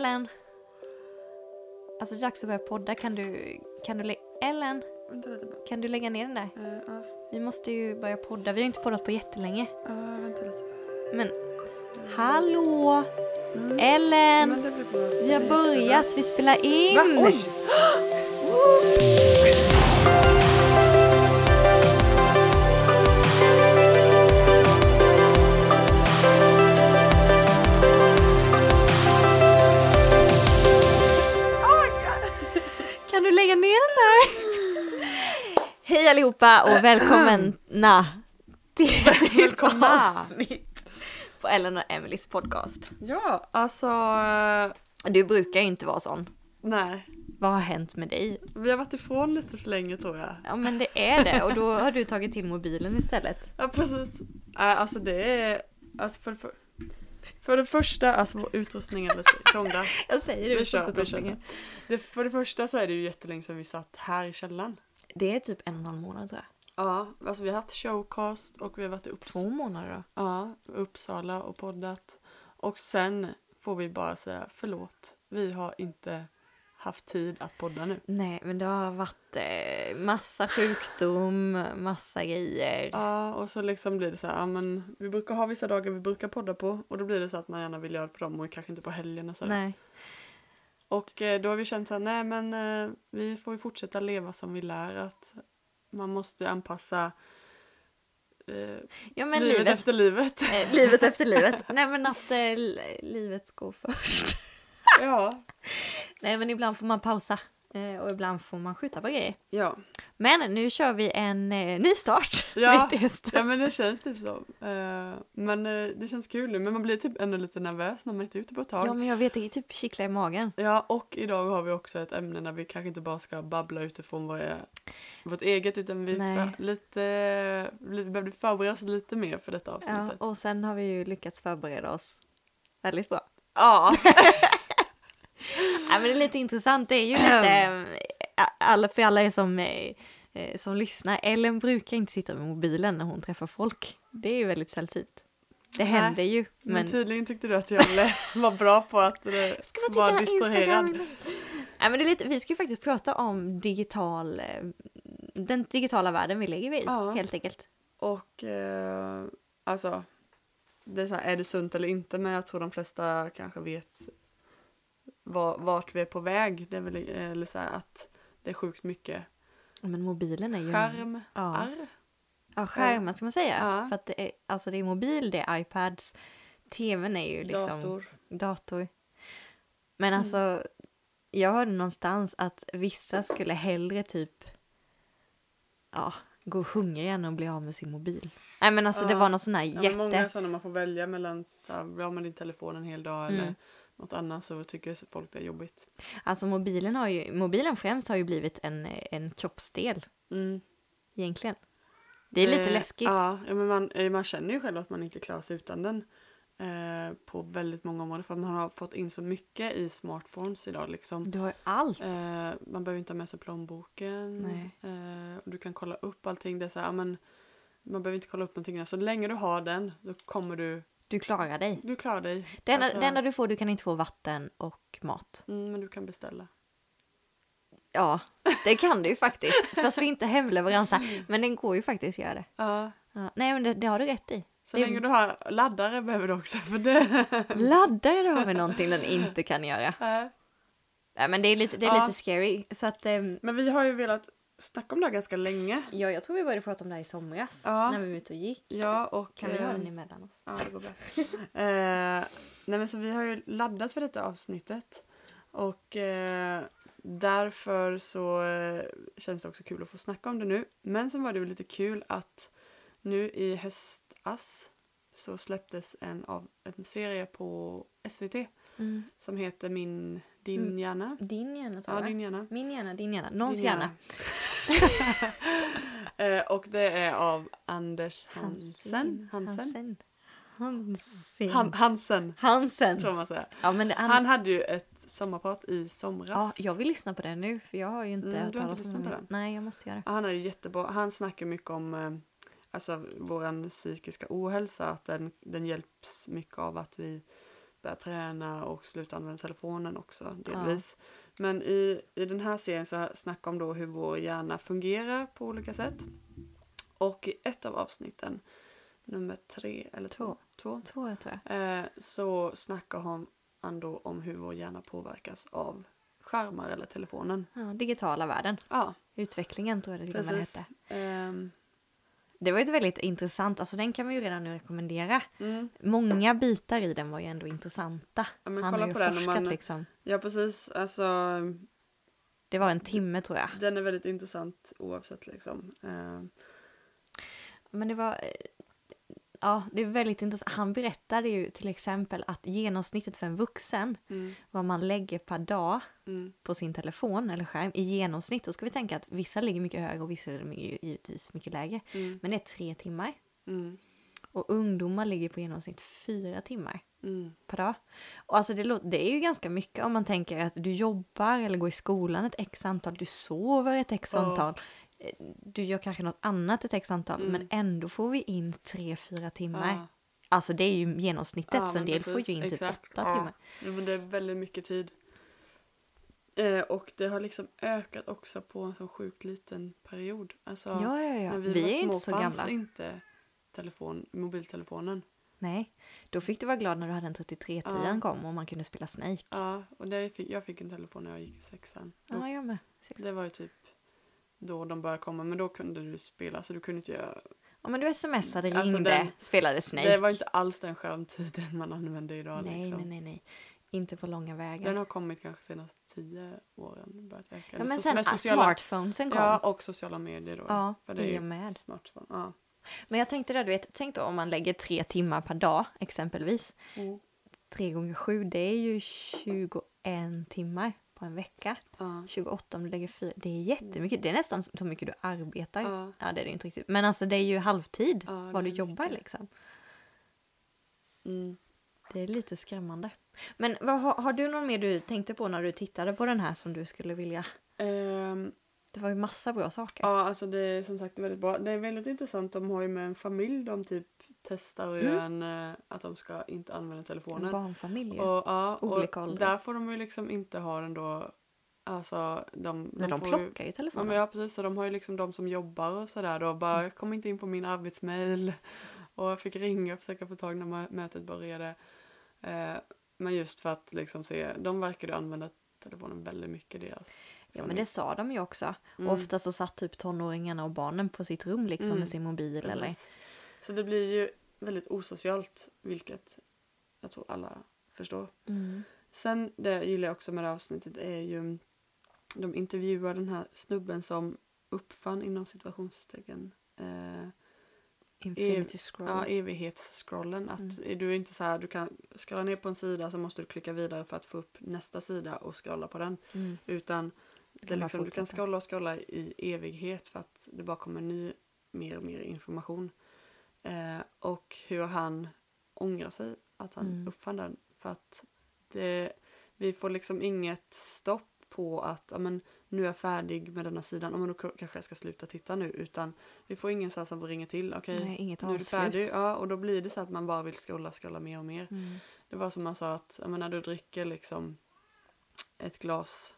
Ellen? Alltså det är dags att börja podda. Kan du, kan du Ellen? Vänta. Kan du lägga ner den där? Uh, ja, Vi måste ju börja podda. Vi har inte poddat på jättelänge. ja, vänta lite. Men hallå? Mm. Ellen? Vi har börjat. Vi spelar in. Va? Oj! Lägga ner den där? Hej allihopa och välkomna till ett Välkomna. avsnitt på Ellen och Emelies podcast. Ja, alltså... eh, Du brukar ju inte vara sån. nej. Vad har hänt med dig? Vi har varit ifrån lite för länge tror jag. Ja men det är det och då har du tagit till mobilen istället. Ja, precis. Uh, alltså det är... Alltså för, för, för det första, alltså vår utrustning är lite krånglig. Jag säger det, Vi kör, vi kör. Det, för det första så är det ju jättelänge sedan vi satt här i källaren. Det är typ en och en halv månad tror jag. Ja, alltså vi har haft showcast och vi har varit i Upps- Två månader då. ja, Uppsala och poddat. Och sen får vi bara säga förlåt. Vi har inte haft tid att podda nu. Nej men det har varit eh, massa sjukdom, massa grejer. Ja, och så liksom blir det så här, ja men vi brukar ha vissa dagar vi brukar podda på och då blir det så att man gärna vill göra det på dem och kanske inte på helgen och så. Nej. Och eh, då har vi känt så här, nej men eh, vi får ju fortsätta leva som vi lär att man måste anpassa eh, Ja men livet, livet, efter livet. eh, livet efter livet. Nej men att eh, li- livet går först. ja. Nej men ibland får man pausa. Eh, och ibland får man skjuta på grejer. Ja. Men nu kör vi en eh, ny start. Ja. Ja, men det känns typ så. Eh, men eh, det känns kul nu, men man blir typ ändå lite nervös när man inte är ute på ett tag. Ja men jag vet, det är typ kittlar i magen. Ja, och idag har vi också ett ämne där vi kanske inte bara ska babbla utifrån vad är vårt eget utan vi ska Nej. lite, vi behöver förbereda oss lite mer för detta Ja, avsnittet. och sen har vi ju lyckats förbereda oss väldigt bra. Ja. Ja, men det är lite intressant, det är ju lite, eh, alla, för alla er som, eh, eh, som lyssnar, Ellen brukar inte sitta med mobilen när hon träffar folk. Det är ju väldigt sällsynt. Det Nej, händer ju. Men, Men, tydligen tyckte du att jag var bra på att eh, vara distraherad. Ja, men det är lite, vi ska ju faktiskt prata om digital, den digitala världen vi lever i, Ja. helt enkelt. Och eh, alltså, det är, så här, är det sunt eller inte? Men jag tror de flesta kanske vet vart vi är på väg. Det är väl eller så här, att det är sjukt mycket Men mobilen är ju... skärm, Ja. arr. Ja, skärmar ska man säga. Ja. För att det är, alltså det är mobil, det är iPads, tvn är ju liksom... dator. dator. Men Mm. alltså, jag hörde någonstans att vissa skulle hellre typ ja, gå hungriga än att bli av med sin mobil. Nej men alltså det Ja. var någon sån här Ja, jätte... men många sådana man får välja mellan här, bli av med din telefon en hel dag Mm. eller något annat så tycker folk det är jobbigt. Alltså mobilen har ju, mobilen främst har ju blivit en, en kroppsdel Mm. egentligen. Det är lite Eh, läskigt. Ja, men man, eh, man känner ju själv att man inte klarar sig utan den eh, på väldigt många områden för man har fått in så mycket i smartphones idag liksom. Du har ju allt. Eh, man behöver inte ha med sig plånboken. Nej. Eh, du kan kolla upp allting. Det är så här, men, man behöver inte kolla upp någonting. Så länge du har den då kommer du, Du klarar dig. du klarar dig. Det enda, Alltså- det enda du får, du kan inte få vatten och mat. Mm, men du kan beställa. Ja, det kan du ju faktiskt. Fast vi inte hemleverans här. Men den går ju faktiskt att göra det. Ja, Ja. Nej men det, det har du rätt i. så Det- länge du har laddare behöver du också. För det. Laddare då har vi någonting den inte kan göra. Nej. Nej men det är lite, det är Ja. lite scary. Så att, ehm, men vi har ju velat snacka om det här ganska länge. ja, jag tror vi började prata om det här i somras. Ja. När vi var ute och gick. Ja, och... Kan vi eh, göra den emellan? Ja, det går bra. eh, nej, men så vi har ju laddat för detta avsnittet. Och eh, därför så eh, känns det också kul att få snacka om det nu. Men sen var det ju lite kul att nu i höstas så släpptes en, av, en serie på SVT Mm. som heter Min, din Mm. hjärna. Din hjärna tror Ja, jag. din hjärna. Min hjärna, din hjärna. Någons Din hjärna. eh, och det är av Anders Hansen. Hansen? Hansen. Hansen. Han, Hansen, Hansen. tror man säger. Ja, men det, han, Han hade ju ett sommarprat i somras. ja, jag vill lyssna på den nu för jag har ju inte Mm, hört talas om den. Nej, jag måste göra det. Ja, Han är jättebra. Han snackar mycket om eh, alltså, vår psykiska ohälsa. Att den, den hjälps mycket av att vi börja träna och sluta använda telefonen också delvis. Men i, i den här serien så snackar de då hur vår hjärna fungerar på olika sätt. Och i ett av avsnitten, nummer tre eller två, två Två jag tror jag. eh, så snackar hon han då om hur vår hjärna påverkas av skärmar eller telefonen. Ja, digitala världen. Ja, Utvecklingen tror jag det till och med hette. Ehm, Det var ju ett väldigt intressant, alltså den kan man ju redan nu rekommendera. mm. Många bitar i den var ju ändå intressanta. Ja, men Han kolla har ju på den om forskat man- liksom. Ja, precis. Alltså, Det var en timme tror jag. den är väldigt intressant oavsett liksom. Ehm, Men det var... Ja, det är väldigt intressant. Han berättade ju till exempel att genomsnittet för en vuxen, mm, vad man lägger per dag mm, på sin telefon eller skärm i genomsnitt, då ska vi tänka att vissa ligger mycket högre och vissa ligger givetvis mycket lägre. mm, Men det är tre timmar. mm, Och ungdomar ligger på genomsnitt fyra timmar mm. per dag. Och alltså det, det är ju ganska mycket om man tänker att du jobbar eller går i skolan ett x antal, du sover ett x antal. Du gör kanske något annat ett x antal, Mm. men ändå får vi in tre, fyra timmar. Ja. Alltså det är ju genomsnittet, Ja, så en del får ju in typ exakt. åtta Ja. timmar. Ja, men det är väldigt mycket tid. Eh, och det har liksom ökat också på en så sjukt liten period. Alltså, Ja, ja, ja. när Vi, vi, var är små inte så fanns gamla. inte telefon, mobiltelefonen. Nej, då fick du vara glad när du hade en 3310 Ja. kom och man kunde spela Snake. Ja, och det fick, jag fick en telefon när jag gick i sexan. Ja, jag med. Sex- Det var ju typ då de började komma, men då kunde du spela så du kunde inte göra... Ja, men du smsade, Alltså, ringde, den- spelade Snake. Det var inte alls den skärmtiden man använde idag nej, liksom. nej, nej, nej. Inte på långa vägar. Den har kommit kanske senaste tio åren börjat öka. ja, men so- sen ah, smartphonesen kom. Ja, Ja, och sociala medier då. för det är i och med. smartphone. Ja. Men jag tänkte där, du vet, tänk då om man lägger tre timmar per dag exempelvis. Tre gånger sju, det är ju 21 timmar på en vecka. Ja. 28 om du lägger fyra, det är jättemycket. Det är nästan så mycket du arbetar. Ja. Ja, det är det inte riktigt. Men alltså det är ju halvtid Ja, vad du jobbar mycket. liksom. Mm. Det är lite skrämmande. Men vad, har, har du någon mer du tänkte på när du tittade på den här som du skulle vilja? Ehm, Det var ju massa bra saker. ja, alltså det är som sagt väldigt bra. Det är väldigt intressant. De har ju med en familj, de typ testar ju Mm. en, eh, att de ska inte använda En telefonen. barnfamilj ju. Och, ja, Olika och åldrar. där får de ju liksom inte ha den då, alltså de, Men de får plockar ju Ju, ja, telefonen. men ja precis, så de har ju liksom de som jobbar och sådär då bara kom inte in på min arbetsmail och jag fick ringa och försöka få tag när mö- mötet började. Eh, men just för att liksom se, de verkade använda telefonen väldigt mycket deras Ja men det sa de ju också. Mm. Ofta så satt typ tonåringarna och barnen på sitt rum liksom Mm, med sin mobil eller... Så det blir ju väldigt osocialt, vilket jag tror alla förstår. Mm. Sen det gillar jag också med det här avsnittet är ju de intervjuar den här snubben som uppfann inom situationstecken eh, Infinity scroll. ja, evighetsscrollen. Att Mm. är du inte så här, du kan scrolla ner på en sida så måste du klicka vidare för att få upp nästa sida och scrolla på den. Mm. Utan det kan är liksom, du kan scrolla och scrolla i evighet för att det bara kommer ny, mer och mer information. Eh, och hur han ångrar sig att han Mm. uppfann den. För att det, vi får liksom inget stopp på att ja, men, nu är jag färdig med denna sidan, ja, men då kanske jag ska sluta titta nu. Utan vi får ingen så här som ringer till, okej inget nu är du färdig. Ja, och då blir det så att man bara vill scrolla, scrolla mer och mer. Mm. Det var som man sa att ja, men när du dricker liksom ett glas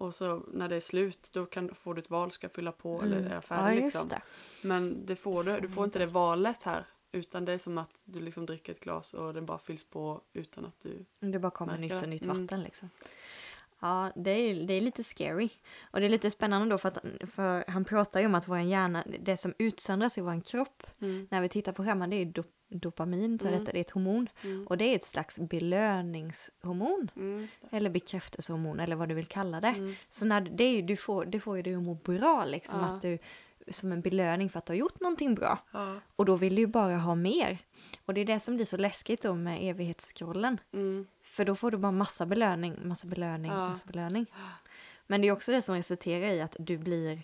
och så när det är slut då kan, får du ett val, ska fylla på eller är jag Ja färdig just liksom. det. Men det får du, du får inte det valet här. Utan det är som att du liksom dricker ett glas och den bara fylls på utan att du... Det bara kommer nytt och det. nytt Mm. vatten liksom. Ja, det är, det är lite scary. Och det är lite spännande då för att för han pratar ju om att vår hjärna, det som utsöndras i vår kropp Mm. när vi tittar på skärmar det är dop, dopamin, tror Mm. detta, det är ett hormon. Mm. Och det är ett slags belöningshormon. Mm. Eller bekräftelsehormon eller vad du vill kalla det. Mm. Så när det är, du får, det får ju dig att må bra liksom. Ja. Att du, som en belöning för att du har gjort någonting bra. Ja. Och då vill du ju bara ha mer. Och det är det som blir så läskigt då med evighetsscrollen. Mm. För då får du bara massa belöning, massa belöning, Ja. massa belöning. Men det är också det som resulterar i att du blir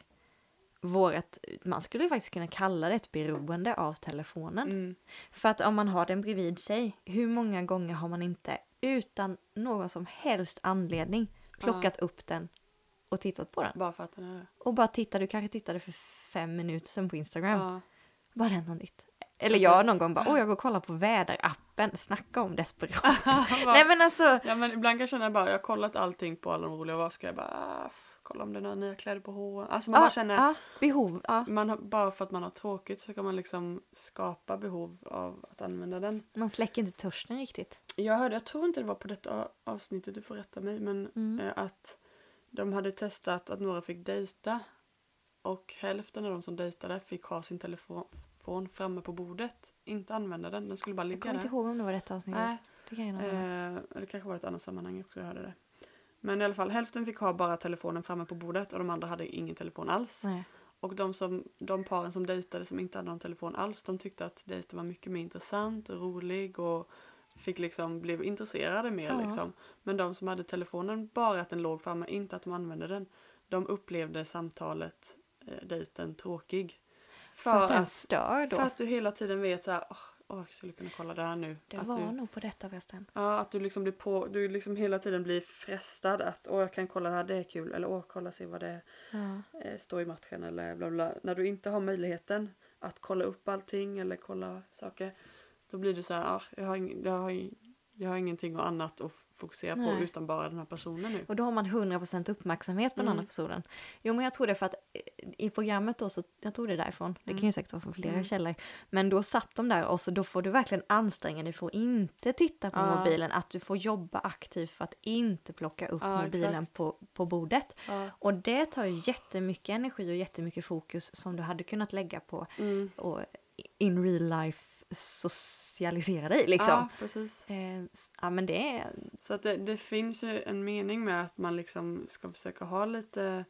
vårat, man skulle faktiskt kunna kalla det ett beroende av telefonen. Mm. För att om man har den bredvid sig, hur många gånger har man inte utan någon som helst anledning plockat upp den och tittat på den? Bara för att den är det. Och bara titta, du kanske tittade för fem minuter sedan på Instagram. Ja. Bara hänt något nytt. Eller jag någon gång bara, åh jag går och kollar på väderappen, snacka om desperat. Nej men alltså, Ja men ibland kan jag känna bara, jag har kollat allting på alla de roliga, vad ska jag bara, ah, kolla om det är några nya kläder på H&M. Alltså man bara ja, känner, ja, behov, ja. man har, bara för att man har tråkigt så kan man liksom skapa behov av att använda den. Man släcker inte törsten riktigt. Jag hörde, jag tror inte det var på detta avsnittet, du får rätta mig, men Mm. eh, att de hade testat att några fick dejta och hälften av de som dejtade fick ha sin telefon framme på bordet, inte använda den, den skulle bara Jag ligga kommer där. inte ihåg om det var detta avsnittet. Nej, Det kan jag. Eh, det kanske var ett annat sammanhang också jag hörde det. Men i alla fall, hälften fick ha bara telefonen framme på bordet och de andra hade ingen telefon alls. Nej. Och de, som, de paren som dejtade som inte hade någon telefon alls, de tyckte att dejten var mycket mer intressant och rolig och fick liksom, blev intresserade mer Ja. liksom. Men de som hade telefonen, bara att den låg framme, inte att de använde den, de upplevde samtalet, eh, dejten, tråkig. För, att den stör då. för att du hela tiden vet så här, åh, åh, jag skulle kunna kolla där nu. det att var du, nog på detta förresten. Ja, att du liksom blir på, du liksom hela tiden blir frestad att åh jag kan kolla det här, det är kul. Eller åh kolla se vad det Ja. eh, står i matchen eller bla bla. När du inte har möjligheten att kolla upp allting eller kolla saker. Då blir du så här, ah, jag, har ing, jag, har, jag har ingenting annat att fokusera på Nej. utan bara den här personen nu. Och då har man 100% uppmärksamhet på den Mm. andra personen. Jo men jag tror det för att eh, i programmet då så, jag tror det är därifrån, det kan ju säkert vara från flera Mm. källor. Men då satt de där och så då får du verkligen anstränga dig för att inte titta på Ja. mobilen, att du får jobba aktivt för att inte plocka upp Ja, mobilen exakt. på, på bordet. Ja. Och det tar ju jättemycket energi och jättemycket fokus som du hade kunnat lägga på Mm. och in real life socialisera dig liksom. Ja, precis. Eh, ja men det är, Så att det, det finns ju en mening med att man liksom ska försöka ha lite,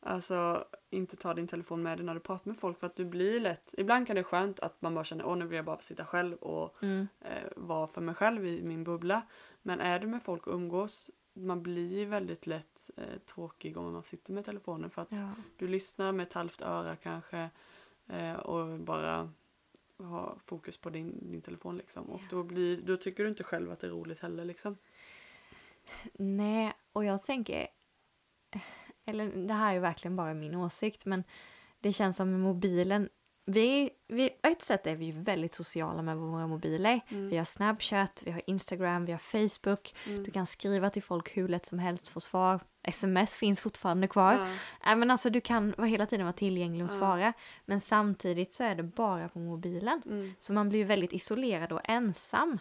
alltså inte ta din telefon med dig när du pratar med folk för att du blir lätt, ibland kan det vara skönt att man bara känner åh nu vill jag bara sitta själv och mm, eh, vara för mig själv i min bubbla. Men är du med folk och umgås, man blir väldigt lätt eh, tråkig om man sitter med telefonen för att ja. du lyssnar med ett halvt öra kanske eh, och bara har fokus på din, din telefon liksom. Och Ja. då, blir, då tycker du inte själv att det är roligt heller liksom. Nej, och jag tänker, eller det här är ju verkligen bara min åsikt, men det känns som med mobilen, vi, vi, på ett sätt är vi ju väldigt sociala med våra mobiler. Mm. Vi har Snapchat, vi har Instagram, vi har Facebook. Mm. Du kan skriva till folk hur lätt som helst, få svar. Sms finns fortfarande kvar. Ja. Nej, men alltså, du kan hela tiden vara tillgänglig och Ja. svara. Men samtidigt så är det bara på mobilen. Mm. Så man blir väldigt isolerad och ensam.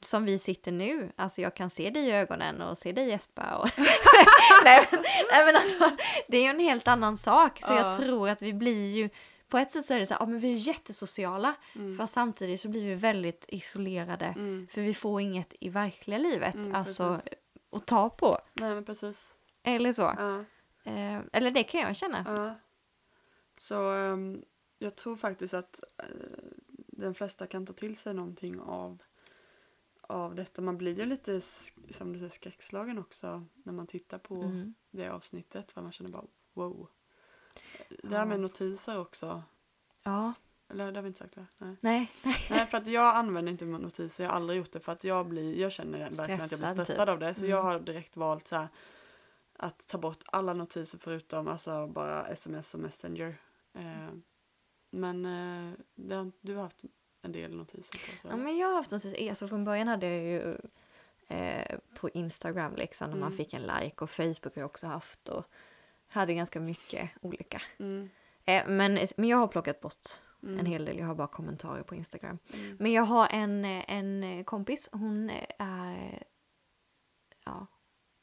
Som vi sitter nu. Alltså jag kan se dig i ögonen och se dig gäspa. Och nej, men, nej men alltså, det är ju en helt annan sak. Så Ja. jag tror att vi blir ju, på ett sätt så är det så här, ja men vi är jättesociala. Mm. Fast samtidigt så blir vi väldigt isolerade. Mm. För vi får inget i verkliga livet. Mm, alltså precis. att ta på. Nej men precis. Eller så. Ja. Eh, eller det kan jag känna. Ja. Så ehm, jag tror faktiskt att eh, den flesta kan ta till sig någonting av, av detta. Man blir ju lite, som du säger, skräckslagen också när man tittar på Mm. det avsnittet. För man känner bara wow. Det här med notiser också. Ja, Eller det har vi inte sagt va? Nej. nej. Nej för att jag använder inte notiser, jag har aldrig gjort det för att jag blir, jag känner verkligen att jag blir Stressad, stressad typ. av det. Så Mm. jag har direkt valt så här att ta bort alla notiser förutom alltså bara sms och messenger. Eh, men eh, det, du har haft en del notiser på så. Ja, men jag har haft något, alltså från början hade jag ju eh, på Instagram liksom när man Mm. fick en like och Facebook har jag också haft och hade ganska mycket olika. Mm, Eh, men, men jag har plockat bort mm, en hel del, jag har bara kommentarer på Instagram. mm, Men jag har en, eh, en kompis, hon är, ja,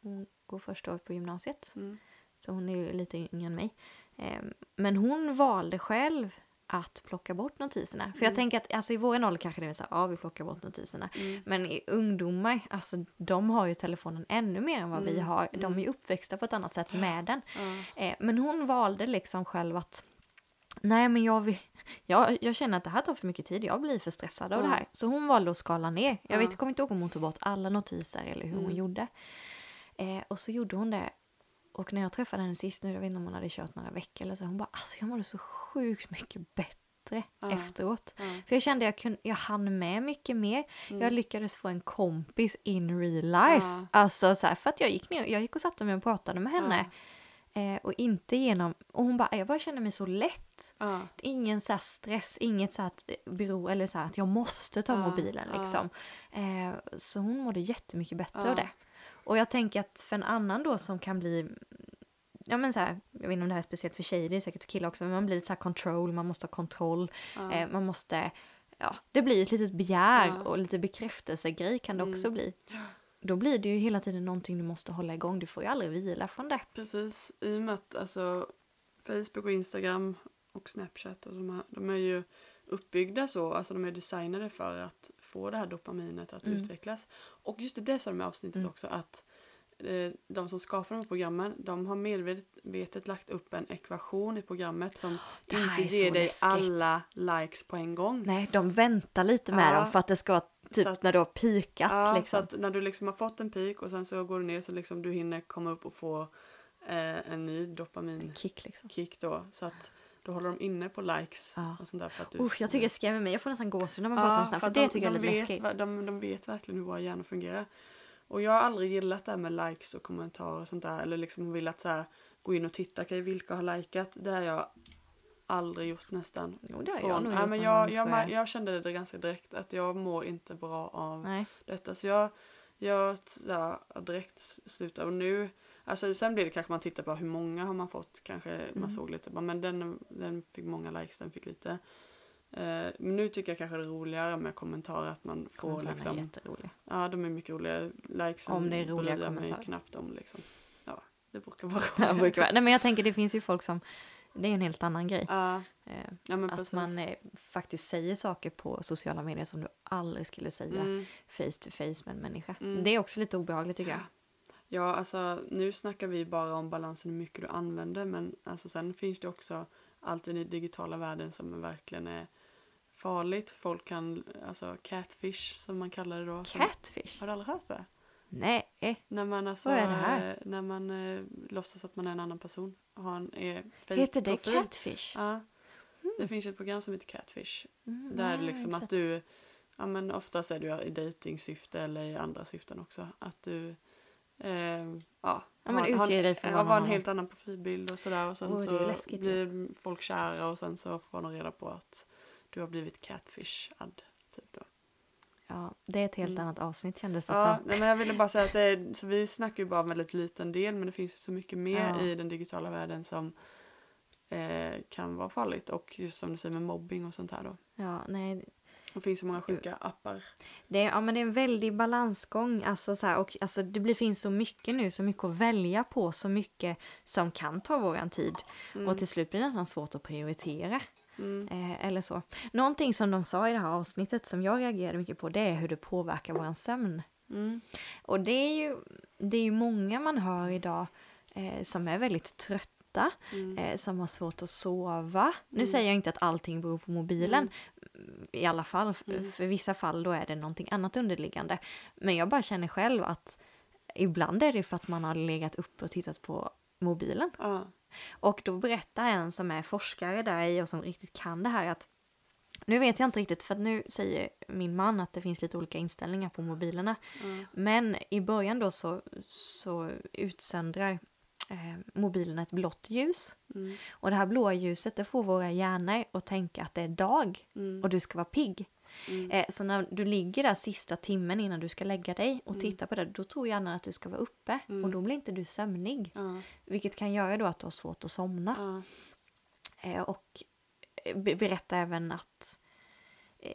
hon går första året på gymnasiet. mm, Så hon är ju lite yngre än mig. Eh, Men hon valde själv att plocka bort notiserna. För jag Mm. tänker att alltså, i vår ålder kanske det är så här, ja vi plockar bort notiserna. mm, Men i ungdomar, alltså de har ju telefonen ännu mer än vad vi Mm, har. De är mm. ju uppväxta på ett annat sätt med den. Eh, Men hon valde liksom själv att Nej men jag, vill, jag, jag känner att det här tar för mycket tid, jag blir för stressad av det här. Så hon valde att skala ner. Jag Ja. vet, kommer inte ihåg om hon tog bort alla notiser eller hur hon Mm. gjorde. Eh, och så gjorde hon det. Och när jag träffade henne sist nu, jag vet inte om hon hade kört några veckor eller så, hon bara alltså jag mådde så sjukt mycket bättre Ja. efteråt. ja, För jag kände jag, kunde, jag hann med mycket mer. mm, Jag lyckades få en kompis in real life. Ja. Alltså så här, för att jag gick ner, jag gick och satte mig och pratade med henne. Eh, och inte genom, och hon bara, jag bara känner mig så lätt. Ja. Ingen så stress, inget så att eh, bero, eller så att jag måste ta Ja, mobilen ja. liksom. Eh, så hon mådde jättemycket bättre av det. Och jag tänker att för en annan då som kan bli, ja men så här, jag vet inte om det här är speciellt för tjejer, det är säkert för killar också, men man blir lite så här control, man måste ha kontroll, Ja. eh, man måste, ja, det blir ett litet begär Ja. och lite bekräftelsegrej kan det Mm. också bli. Då blir det ju hela tiden någonting du måste hålla igång, du får ju aldrig vila från det. Precis, i och med att alltså, Facebook och Instagram och Snapchat och de, här, de är ju uppbyggda så, alltså de är designade för att få det här dopaminet att Mm. utvecklas. Och just det, det sa de i avsnittet Mm. också att eh, de som skapar de här programmen, de har medvetet lagt upp en ekvation i programmet som inte ger dig läskigt. alla likes på en gång. Nej, de väntar lite med Ja. dem för att det ska vara typ att- när du har pikat Ja, liksom. så att när du liksom har fått en peak och sen så går du ner så liksom du hinner komma upp och få eh, en ny dopaminkick Kick liksom. då. Så att då håller de inne på likes Ja. och sånt där för att du Usch, jag tycker det skrämmer mig. Jag får nästan gåshud när man pratar om sånt här, för att det de, tycker jag är de lite vet, läskigt. de, de vet verkligen hur våra hjärnor fungerar. Och jag har aldrig gillat det här med likes och kommentarer och sånt där. Eller liksom vill att så här, gå in och titta, okej vilka har likat? Det har jag aldrig gjort nästan. Jo, det har jag nog gjort men jag, jag, jag. jag, kände det ganska direkt att jag mår inte bra av Nej. detta. Så jag, jag ja, direkt slutade. Och nu, alltså sen blir det kanske man tittar på hur många har man fått. Kanske Mm. man såg lite, men den, den fick många likes, den fick lite. Eh, men nu tycker jag kanske det är roligare med kommentarer att man får Kommentarerna är liksom. jätteroliga. Ja, de är mycket roliga. Likesen Om det är roliga jag mig kommentarer. knappt om liksom. Ja, det brukar vara Det roligt. brukar vara- Nej men jag tänker det finns ju folk som, det är en helt annan grej. Ja, Eh, ja att precis. man eh, faktiskt säger saker på sociala medier som du aldrig skulle säga Mm. face to face med en människa. Mm. Det är också lite obehagligt tycker jag. Ja, alltså nu snackar vi bara om balansen hur mycket du använder men alltså sen finns det också allt i den digitala världen som verkligen är farligt. Folk kan, alltså catfish som man kallar det då. som- Catfish? Har du aldrig hört det? Nej. När man alltså, Vad är det här? eh, när man eh, låtsas att man är en annan person. Har en eh, fake Heter det profil. catfish? Ja. Det finns ett program som heter Catfish. Mm, Där nej, är liksom att du, ja men oftast är du i dejtingsyfte eller i andra syften också. Att du, eh, ja. Ja, men har- dig för ja, vad var en helt annan profilbild och sådär. Och sen är så läskigt, blir folk kära och sen så får de reda på att du har blivit catfishad. Typ då. Ja, det är ett helt Mm. annat avsnitt kändes det Ja, som. nej, men jag ville bara säga att det är, så vi snackar ju bara om en väldigt liten del men det finns ju så mycket mer Ja. i den digitala världen som eh, kan vara farligt. Och just som du säger med mobbing och sånt här då. Ja, nej, Det finns så många sjuka appar. Det är, ja, men det är en väldig balansgång. Alltså, så här, och, alltså, det blir, finns så mycket nu, så mycket att välja på, så mycket som kan ta våran tid. Mm. Och till slut blir det nästan svårt att prioritera. Mm. Eh, eller så. Någonting som de sa i det här avsnittet som jag reagerade mycket på, det är hur det påverkar våran sömn. Mm. Och det är ju, det är ju många man hör idag eh, som är väldigt trötta, Mm. eh, som har svårt att sova. Nu Mm. säger jag inte att allting beror på mobilen, i alla fall. Mm. För vissa fall då är det någonting annat underliggande. Men jag bara känner själv att ibland är det för att man har legat uppe och tittat på mobilen. Ja. Och då berättar en som är forskare där i och som riktigt kan det här att nu vet jag inte riktigt för att nu säger min man att det finns lite olika inställningar på mobilerna. Ja. Men i början då så, så utsöndrar eh, mobilen ett blått ljus. Mm. Och det här blåa ljuset det får våra hjärnor att tänka att det är dag Mm. och du ska vara pigg. Mm. Eh, så när du ligger där sista timmen innan du ska lägga dig och Mm. tittar på det, då tror hjärnan att du ska vara uppe Mm. och då blir inte du sömnig. Ja. Vilket kan göra då att du har svårt att somna. Ja. Eh, och be- berätta även att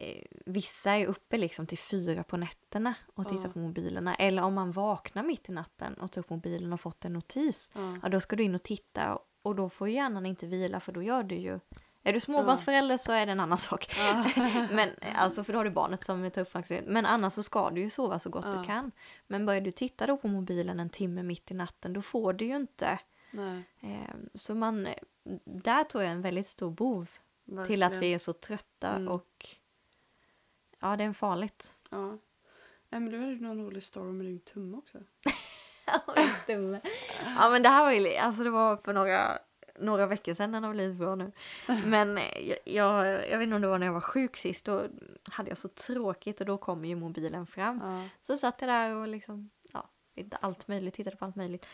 eh, vissa är uppe liksom till fyra på nätterna och tittar Ja. på mobilerna. Eller om man vaknar mitt i natten och tar upp mobilen och fått en notis. Ja. Ja, då ska du in och titta och då får hjärnan inte vila för då gör du ju... Är du småbarnsförälder så är det en annan sak. Men alltså för då har du barnet som tar uppmärksamhet. Men annars så ska du ju sova så gott du kan. Men börjar du titta då på mobilen en timme mitt i natten då får du ju inte. Eh, så man, där tror jag en väldigt stor bov till att vi verkligen. är så trötta Mm. och ja, det är farligt. Ja. Nej, men var ju någon rolig story med din tumme också. ja men det här var ju, alltså det var för några, några veckor sedan, den har blivit bra nu. Men eh, jag, jag, jag vet inte om det var när jag var sjuk sist, då hade jag så tråkigt och då kom ju mobilen fram. Ja. Så satt jag där och liksom, ja, inte allt möjligt, tittade på allt möjligt.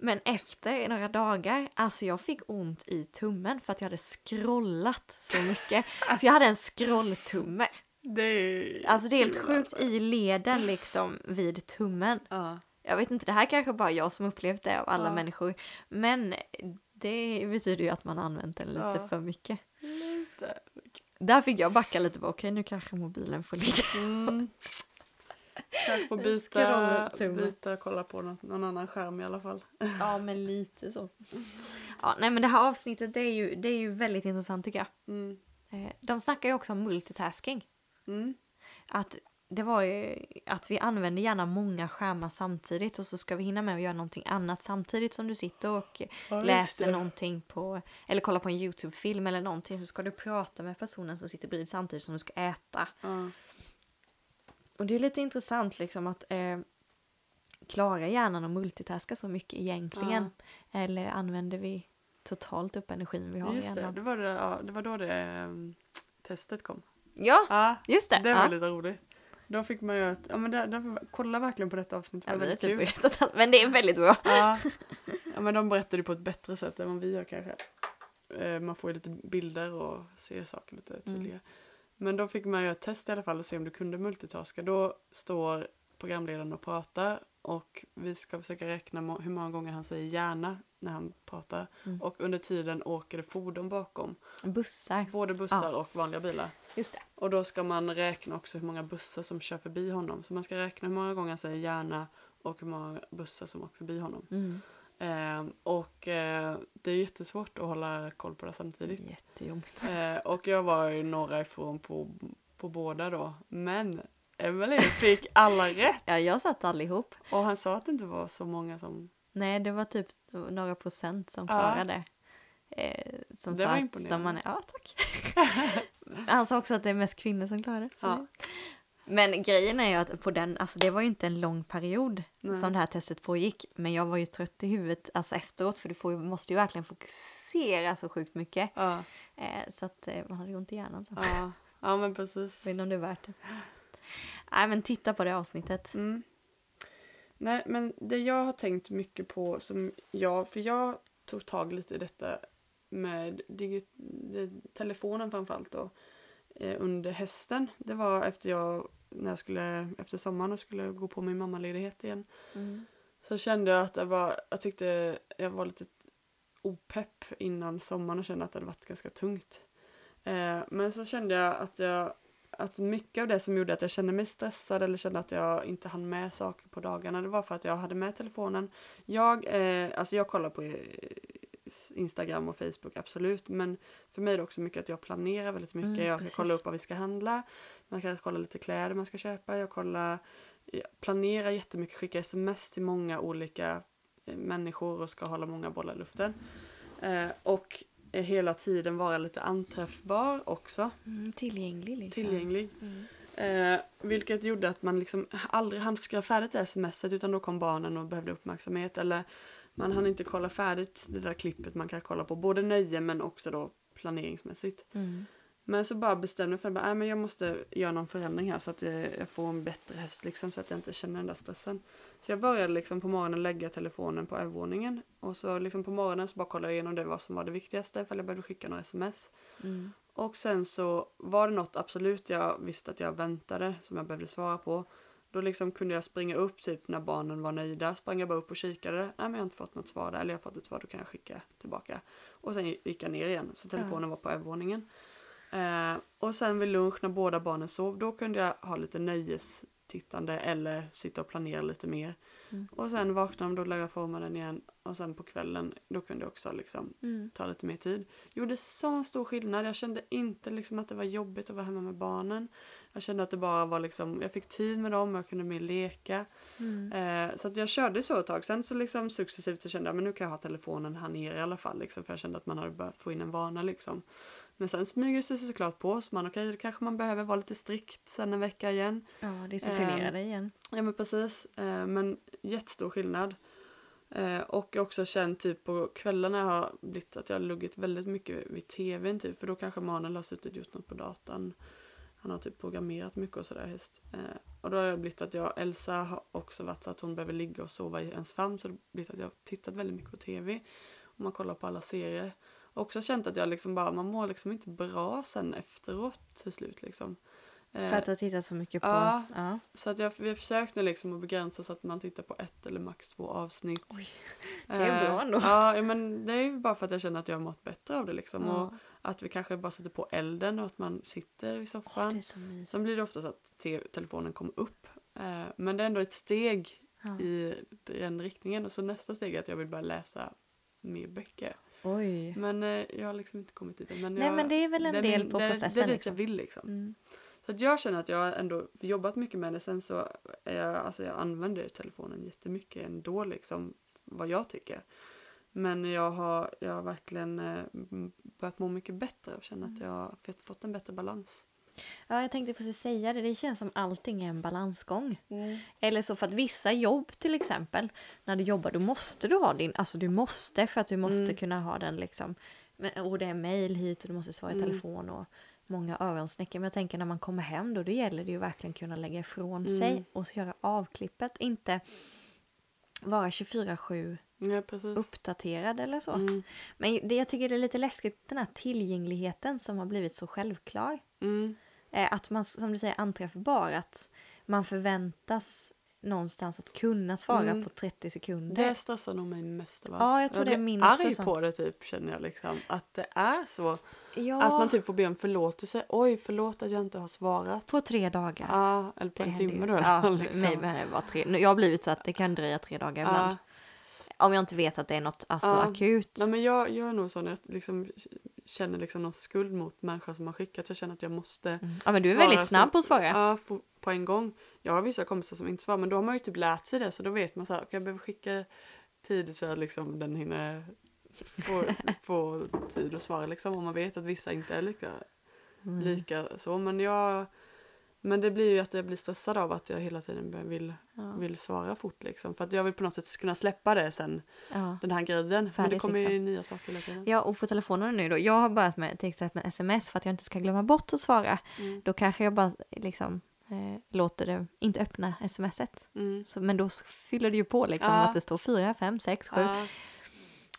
Men efter några dagar, alltså jag fick ont i tummen för att jag hade scrollat så mycket. Så jag hade en scrolltumme. Det är... Alltså det är helt sjukt i leden liksom vid tummen. Ja. Jag vet inte, det här kanske bara jag som upplevt det av alla Ja. människor. Men det betyder ju att man använt den lite Ja. för mycket. Lite. Där fick jag backa lite bara, okej nu kanske mobilen får ligga. Mm. Kanske får byta, byta och kolla på någon, någon annan skärm i alla fall. Ja men lite så. Ja nej men det här avsnittet det är ju, det är ju väldigt intressant tycker jag. Mm. Eh, De snackar ju också om multitasking. Mm. Att det var ju att vi använder gärna många skärmar samtidigt och så ska vi hinna med att göra någonting annat samtidigt som du sitter och läser någonting på eller kollar på en Youtube-film eller någonting så ska du prata med personen som sitter bredvid samtidigt som du ska äta. Ja. Och det är lite intressant liksom att eh, klarar hjärnan att multitaska så mycket egentligen? Eller använder vi totalt upp energin vi har i Just det, hjärnan? det var, det, ja, det var då det ehm, testet kom. Ja, Ja, just det! det var ja. lite roligt. Då fick man ju att, ja men där, där, kolla verkligen på detta avsnitt, det Ja, var har väldigt typ vetat allt, men det är väldigt bra. Ja. ja men de berättade på ett bättre sätt än vad vi gör kanske. Eh, Man får ju lite bilder och ser saker lite tydligare. Men då fick man göra ett test i alla fall och se om du kunde multitaska. Då står programledaren och pratar och vi ska försöka räkna må- hur många gånger han säger gärna när han pratar. Mm. Och under tiden åker det fordon bakom. Bussar. Både bussar och vanliga bilar. Just det. Och då ska man räkna också hur många bussar som kör förbi honom. Så man ska räkna hur många gånger han säger gärna och hur många bussar som åker förbi honom. Mm. Ehm, och eh, det är jättesvårt att hålla koll på det samtidigt. Jättejobbigt. Eh, och jag var ju några ifrån på, på båda då. Men Emelie fick alla rätt. Ja, jag satt allihop. Och han sa att det inte var så många som... Nej, det var typ några procent som Ja. klarade. Eh, som Det var sagt, imponerande. som man, ja tack. Han sa också att det är mest kvinnor som klarar Ja. Men grejen är ju att på den, alltså det var ju inte en lång period Nej. som det här testet pågick. Men jag var ju trött i huvudet alltså efteråt för du får måste ju verkligen fokusera så sjukt mycket. Ja, Eh, så att eh, man hade ju ont i hjärnan. Så. ja, ja men precis. Jag vet inte om det är värt det. Nej men titta på det avsnittet. Mm. Nej, men det jag har tänkt mycket på som jag, för jag tog tag lite i detta med telefonen framförallt då eh, under hösten. Det var efter jag, när jag skulle, efter sommaren och skulle gå på min mammaledighet igen. Mm. Så kände jag att jag var, jag tyckte jag var lite opepp innan sommaren och kände att det hade varit ganska tungt. Eh, men så kände jag att jag att mycket av det som gjorde att jag kände mig stressad eller kände att jag inte hann med saker på dagarna det var för att jag hade med telefonen. Jag, eh, alltså jag kollar på eh, Instagram och Facebook absolut men för mig är det också mycket att jag planerar väldigt mycket. Mm, jag ska precis. kolla upp vad vi ska handla. Man kan kolla lite kläder man ska köpa. Jag kollar jag planerar jättemycket, skickar sms till många olika eh, människor och ska hålla många bollar i luften. Eh, och hela tiden vara lite anträffbar också, Mm, tillgänglig liksom. tillgänglig. Mm. Eh, vilket gjorde att man liksom aldrig hann skriva färdigt det smset utan då kom barnen och behövde uppmärksamhet. Eller man hann inte kolla färdigt det där klippet man kan kolla på, både nöje men också då planeringsmässigt. Mm. Men så bara bestämde jag för att äh, men jag måste göra någon förändring här så att jag, får en bättre höst liksom så att jag inte känner den där stressen. Så jag började liksom på morgonen lägga telefonen på övervåningen och så liksom på morgonen så bara kollade jag igenom det vad som var det viktigaste ifall jag behövde skicka några sms. Mm. Och sen så var det något absolut jag visste att jag väntade som jag behövde svara på. Då liksom kunde jag springa upp typ när barnen var nöjda. Sprang jag bara upp och kikade. Nej men jag har inte fått något svar där. Eller jag har fått ett svar, då kan jag skicka tillbaka. Och sen gick jag ner igen. Så telefonen var på övervåningen. Eh, och sen vid lunch när båda barnen sov. Då kunde jag ha lite nöjestittande. Eller sitta och planera lite mer. Mm. Och sen vaknade de, då lade jag forma den igen. Och sen på kvällen, då kunde jag också liksom Mm. ta lite mer tid. Gjorde så stor skillnad. Jag kände inte liksom att det var jobbigt att vara hemma med barnen. Jag kände att det bara var liksom, jag fick tid med dem, jag kunde mer leka. Mm. Eh, så att jag körde så ett tag. Sen så liksom successivt så kände jag men nu kan jag ha telefonen här nere i alla fall. Liksom, för jag kände att man hade börjat få in en vana liksom. Men sen smyger det sig såklart på. Så man okej, då kanske man behöver vara lite strikt sen en vecka igen. Ja, disciplinera Ehm, dig igen. Ja men precis. Eh, men jättestor skillnad. Eh, och jag också känt typ på kvällarna har blivit att jag har luggit väldigt mycket vid tvn typ. För då kanske mannen har suttit och gjort något på datan. Han har typ programmerat mycket och sådär häst. Eh, och då har det blivit att jag, Elsa har också varit så att hon behöver ligga och sova i ens famn. Så det har blivit att jag har tittat väldigt mycket på tv. Och man kollar på alla serier. Och också känt att jag liksom bara, man mår liksom inte bra sen efteråt till slut liksom. Eh, För att du har tittat så mycket på... Ja. ja. så att jag, vi har försökt nu liksom att begränsa så att man tittar på ett eller max två avsnitt. Oj, det är bra ändå. Ja, men det är ju bara för att jag känner att jag har mått bättre av det liksom. Ja. Och att vi kanske bara sätter på elden och att man sitter i soffan. det är så mysigt. Sen blir det ofta så att te- telefonen kommer upp. Eh, men det är ändå ett steg i den riktningen. Och så nästa steg är att jag vill börja läsa mer böcker. Oj. Men eh, jag har liksom inte kommit dit än. Men Nej, jag, men det är väl en det del min- på det, processen, Det är dit liksom. jag vill liksom. Mm. Så att jag känner att jag ändå jobbat mycket med det. Sen så är jag, alltså jag använder telefonen jättemycket ändå liksom. Vad jag tycker. Men jag har, jag har verkligen eh, börjat må mycket bättre och känner Mm. att jag har fått en bättre balans. Ja, jag tänkte precis säga det. Det känns som allting är en balansgång. Eller så för att vissa jobb till exempel, när du jobbar då måste du ha din, alltså du måste för att du måste Mm. kunna ha den liksom. Och det är mail hit och du måste svara i Mm. telefon och många öronsnäckor. Men jag tänker när man kommer hem då, då gäller det ju verkligen kunna lägga ifrån Mm. sig och göra avklippet. Inte vara 24-7 Ja, uppdaterad eller så. Mm. Men det jag tycker det är lite läskigt, den här tillgängligheten som har blivit så självklar. Mm. Eh, Att man, som du säger, anträffbar. Att man förväntas någonstans att kunna svara Mm. på 30 sekunder. Det stressar nog mig mest av allt. Ja, jag tror det är min arg sån. på det typ känner jag liksom. Att det är så. ja, Att man typ får be om förlåtelse. Oj, förlåt att jag inte har svarat. på tre dagar. Ja, eller på Det en timme ju. då. Ja, liksom. mig vara tre. Jag har blivit så att det kan dröja tre dagar ibland. Om jag inte vet att det är något alltså, Ja. akut. Nej, men jag, jag är nog sån att jag liksom känner liksom någon skuld mot människor som har skickat. Jag känner att jag måste Mm. Ja men du är väldigt snabb på att svara. Ja, på en gång. Jag har vissa kompisar som inte svarar men då har man ju typ lärt sig det så då vet man så här, jag behöver skicka tidigt så att liksom den hinner få, få tid att svara liksom. Och man vet att vissa inte är lika, Mm. lika så. Men jag men det blir ju att jag blir stressad av att jag hela tiden vill, Ja. vill svara fort liksom. För att jag vill på något sätt kunna släppa det sen, Ja. den här grejen. Men det kommer ju liksom. nya saker hela tiden. ja, och på telefonen nu då. Jag har börjat med till exempel med sms för att jag inte ska glömma bort att svara. Mm. Då kanske jag bara liksom eh, låter det inte öppna smset. Mm. Så, men då fyller det ju på liksom Ja. att det står 4, 5, 6, 7.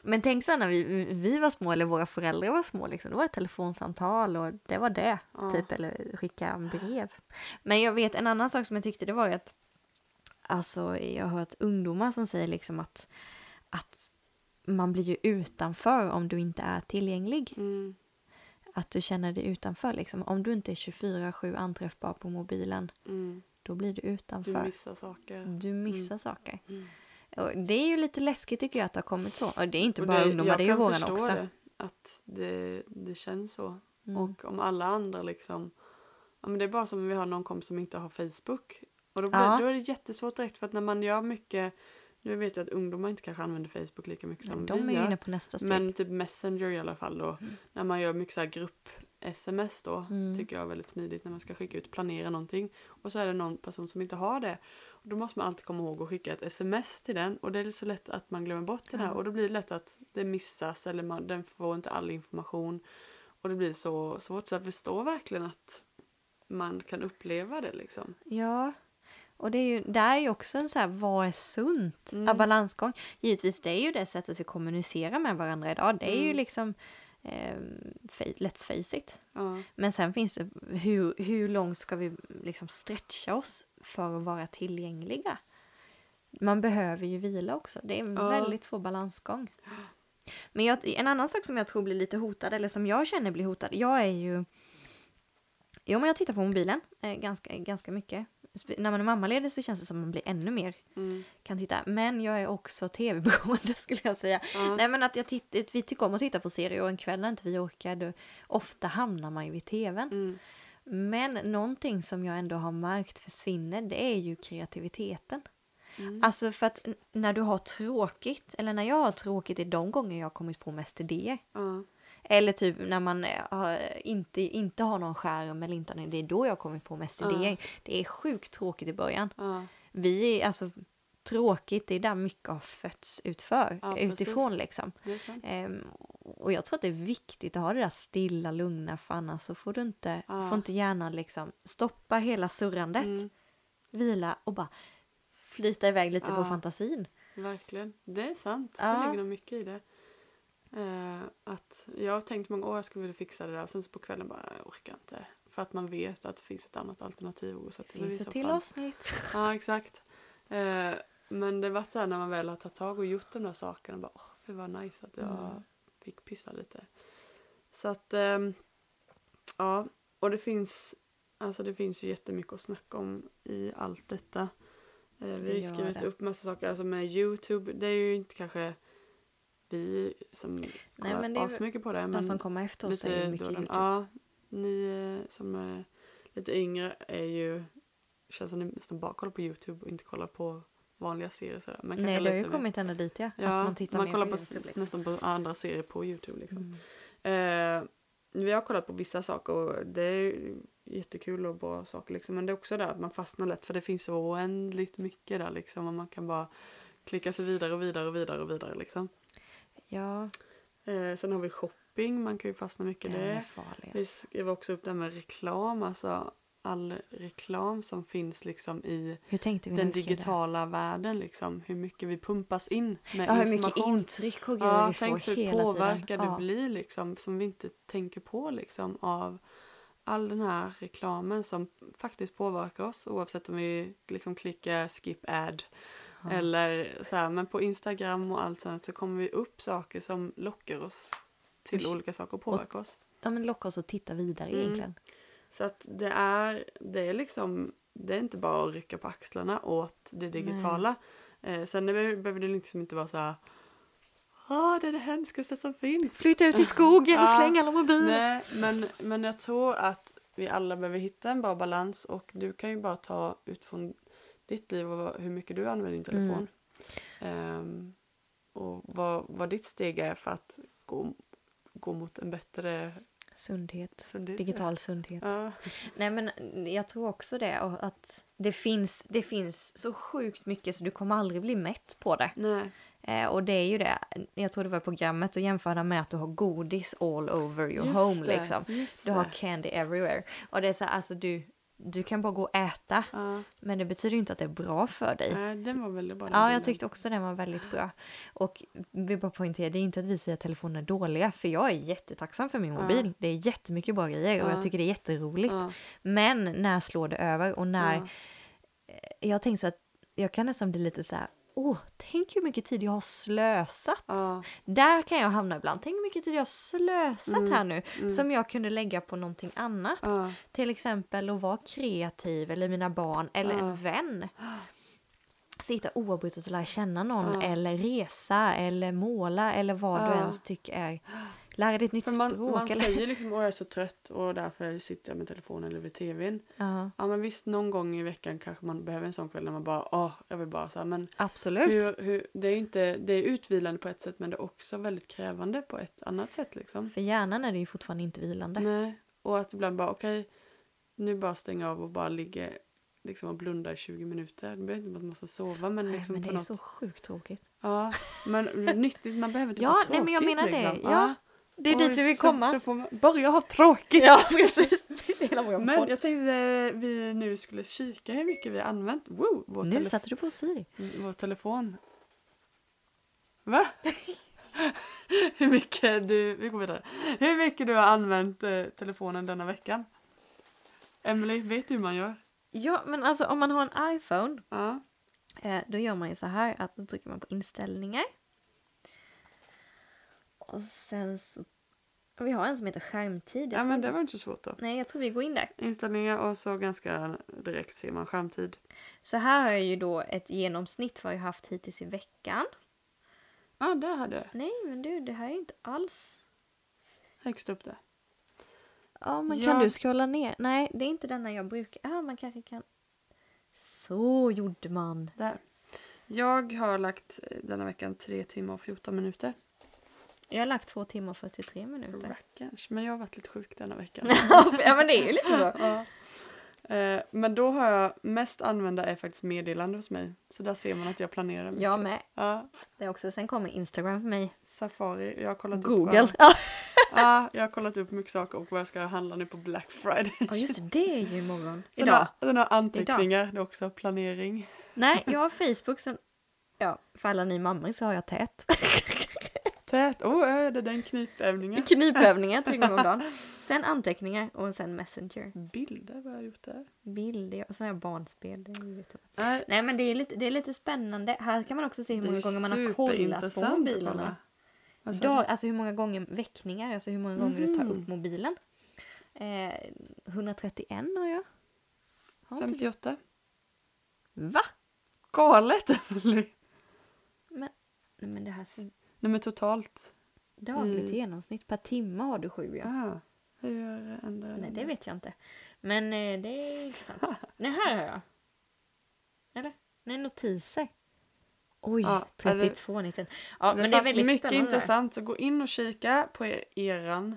Men tänk så när vi, vi var små eller våra föräldrar var små liksom. Då var det telefonsamtal och det var det. Ja. Typ eller skicka brev. Men jag vet en annan sak som jag tyckte det var ju att Alltså jag har hört ungdomar som säger liksom att Att man blir ju utanför om du inte är tillgänglig. Mm. Att du känner dig utanför liksom. Om du inte är 24-7 anträffbar på mobilen Mm. då blir du Du utanför. missar saker. Du missar saker. Mm. Och det är ju lite läskigt tycker jag att det har kommit så. Och det är inte Och bara ungdomar, jag det är ju kan våran förstå också. Det, att det, det känns så. Mm. Och om alla andra liksom... Ja, men det är bara som om vi har någon kompis som inte har Facebook. Och då, blir, Ja. då är det jättesvårt direkt för att när man gör mycket... Nu vet jag att ungdomar inte kanske använder Facebook lika mycket som Men de vi är gör. inne på nästa steg. Men typ Messenger i alla fall då. När man gör mycket så här grupp-sms då. Mm. Tycker jag är väldigt smidigt när man ska skicka ut, planera någonting. Och så är det någon person som inte har det. Och då måste man alltid komma ihåg att skicka ett sms till den. Och det är så lätt att man glömmer bort det här. Ja. Och då blir det lätt att det missas eller man, den får inte all information. Och det blir så svårt. Så jag förstår verkligen att man kan uppleva det liksom. Ja, och det är ju, där är ju också en så här, vad är sunt? Mm. Balansgång. Givetvis, det är ju det sättet vi kommunicerar med varandra idag. Det är ju Mm. liksom, eh, let's face it. Ja. Men sen finns det, hur, hur långt ska vi liksom stretcha oss för att vara tillgängliga? Man behöver ju vila också. Det är en Ja. väldigt svår balansgång. Men jag, en annan sak som jag tror blir lite hotad, eller som jag känner blir hotad, jag är ju... Jo, men jag tittar på mobilen eh, ganska, ganska mycket. När man är mammaledig så känns det som att man blir ännu mer Mm. kan titta. Men jag är också tv-beroende skulle jag säga. Ja. Nej men att jag titt, vi tycker om att titta på serier och en kväll när inte vi orkar, då, ofta hamnar man ju vid tvn. Mm. Men någonting som jag ändå har märkt försvinner, det är ju kreativiteten. Mm. Alltså för att när du har tråkigt, eller när jag har tråkigt är de gånger jag har kommit på mest idéer. Ja. Eller typ när man har, inte, inte har någon skärm eller inte, det är då jag kommit på mest idéer. Det är sjukt tråkigt i början. Ja. Vi är alltså tråkigt, det är där mycket har fötts utför, Ja, utifrån liksom. Ehm, och jag tror att det är viktigt att ha det där stilla, lugna, för annars så får du inte, Ja. får inte hjärnan liksom stoppa hela surrandet, Mm, vila och bara flyta iväg lite på Ja. fantasin. verkligen. Det är sant. Det ligger nog mycket i det. Eh, att jag har tänkt många år jag skulle vilja fixa det där och sen så på kvällen bara jag orkar inte. För att man vet att det finns ett annat alternativ att sig vid Finns ett till avsnitt. Ja, exakt. Eh, men det var så här när man väl har tagit tag och gjort de där sakerna. Bara, åh, det var nice att jag Mm. fick pyssla lite. Så att, ehm, ja. Och det finns, alltså det finns ju jättemycket att snacka om i allt detta. Eh, vi har Det skrivit det. upp massa saker. Alltså med Youtube, det är ju inte kanske vi som kollar väl- asmycket på det. De Men som kommer efter oss är ju mycket den- YouTube. Ja, ni som är lite yngre är ju, känns som ni nästan bara kollar på Youtube och inte kollar på vanliga serier sådär. Men Nej, det har ju mer- kommit ända dit ja. Ja, att man tittar mer kollar på på YouTube. Liksom. nästan på andra serier på Youtube liksom. Mm. Eh, vi har kollat på vissa saker och det är jättekul och bra saker liksom. Men det är också där att man fastnar lätt för det finns så oändligt mycket där liksom. Och man kan bara klicka sig vidare och vidare och vidare och vidare liksom. Ja, Eh, sen har vi shopping, man kan ju fastna mycket i det är det. farligt. Vi skrev också upp det här med reklam, alltså all reklam som finns liksom i den digitala världen liksom. Hur mycket vi pumpas in med Ja, hur mycket information. intryck och grejer Ja, vi får tänk så hela påverkade Ja. blir liksom som vi inte tänker på liksom av all den här reklamen som faktiskt påverkar oss oavsett om vi liksom klickar skip ad Ja. eller så här, men på Instagram och allt sånt så kommer vi upp saker som lockar oss till Oj. olika saker och påverkar oss. ja, men locka oss att titta vidare Mm. egentligen. Så att det är, det är liksom, det är inte bara att rycka på axlarna åt det digitala. Eh, sen behöver det liksom inte vara så här, ah det är det hemskaste som finns. Flytta ut i skogen och Ja. släng alla mobiler. Nej, men, men jag tror att vi alla behöver hitta en bra balans och du kan ju bara ta ut från ditt liv och hur mycket du använder din telefon. Ehm, och vad, vad ditt steg är för att gå, gå mot en bättre Sundhet. sundhet. Digital sundhet. Ja. Nej men jag tror också det och att det finns, det finns så sjukt mycket så du kommer aldrig bli mätt på det. Nej. Eh, och det är ju det, jag tror det var programmet att jämföra med att du har godis all over your Just home det, liksom. Du har det. candy everywhere. Och det är så här, alltså du, du kan bara gå och äta Ja. men det betyder ju inte att det är bra för dig. Nej, den var väldigt bra. Ja, jag tyckte också den var väldigt bra. Och vi bara poängtera, det är inte att vi säger att telefoner är dåliga, för jag är jättetacksam för min Ja. mobil. Det är jättemycket bra grejer och Ja. jag tycker det är jätteroligt. Ja, Men när slår det över och när ja. jag tänkte så att jag kan nästan bli lite så här, åh, tänk hur mycket tid jag har slösat. Ja, Där kan jag hamna ibland. Tänk hur mycket tid jag har slösat Mm, här nu mm. som jag kunde lägga på någonting annat. ja, Till exempel att vara kreativ eller mina barn eller Ja. en vän. Sitta oavbrutet och lära känna någon eller resa eller måla eller vad du ens tycker är. Lära dig ett nytt man, språk. man eller... säger liksom åh jag är så trött och därför sitter jag med telefonen eller vid tvn. Ja, Ja men visst någon gång i veckan kanske man behöver en sån kväll när man bara åh jag vill bara så här men absolut. hur, hur, det är inte, det är utvilande på ett sätt men det är också väldigt krävande på ett annat sätt liksom. För hjärnan är det ju fortfarande inte vilande. Nej, och att ibland bara okej nu bara stänga av och bara ligga liksom och blunda i 20 minuter. Det behöver inte att man måste sova men Nej, liksom men det är något. så sjukt tråkigt. Ja, men nyttigt, man behöver inte Ja, vara nej, tråkigt men jag menar det. liksom. Ja, Det är Och dit vi vill så- komma. Så får man börja ha tråkigt. Ja, precis. Men jag tänkte vi nu skulle kika hur mycket vi har använt wow, vår, Nu satte du på Siri. vår telefon. Va? hur mycket du, vi går vidare. Hur mycket du har använt eh, telefonen denna veckan? Emily, vet du hur man gör? Ja, men alltså om man har en iPhone Ja. Eh, då gör man ju så här att då trycker man på inställningar. Och sen så... Vi har en som heter skärmtid. Ja men det var inte så svårt då. Nej, jag tror vi går in där. Inställningar och så ganska direkt ser man skärmtid. Så här har jag ju då ett genomsnitt vad jag haft hittills i veckan. Ja, där hade jag Nej, men du, det här är inte alls... högst upp där. Ja, men Ja. kan du scrolla ner? Nej, det är inte denna jag brukar... Ja, man kanske kan... Så gjorde man. Där. Jag har lagt eh, denna veckan 3 timmar och 14 minuter. Jag har lagt två timmar och 43 minuter. Rackarns. Men jag har varit lite sjuk denna veckan. ja, men det är ju lite så. ja. Eh, men då har jag mest använda är faktiskt meddelande hos mig. Så där ser man att jag planerar mycket. Jag med. Ja, Det är också, sen kommer Instagram för mig. Safari, jag har kollat upp Google. Ja, ja, jag har kollat upp mycket saker och vad jag ska handla nu på Black Friday. Ja, just det, det är ju imorgon. Idag. sen har anteckningar, det är också planering. Nej, jag har Facebook sen... Ja, för alla ni mammor så har jag tät. Tät, oh, är det den knipövningen? Knipövningar tre gånger om dagen. Sen anteckningar och sen Messenger. Bilder, vad har jag gjort där? Bilder och så har jag barnspel. Det är. Nej, Nej men det är, lite, det är lite spännande. Här kan man också se hur många gånger man har kollat på mobilerna. Dag, alltså hur många gånger väckningar, alltså hur många gånger du tar Mhm. upp mobilen. Eh, 131 har jag. Har inte du? 58. Va? Galet Emelie! Nej men det här ser Nej men totalt. dagligt Mm. genomsnitt per timme har du sju ja. Ah, hur ändrar Nej det vet jag inte. Men eh, det är intressant. Nej här har jag. Eller? Nej notiser. Oj, Ja, 32 19. Ja det men det är väldigt mycket spännande. intressant så gå in och kika på er, eran.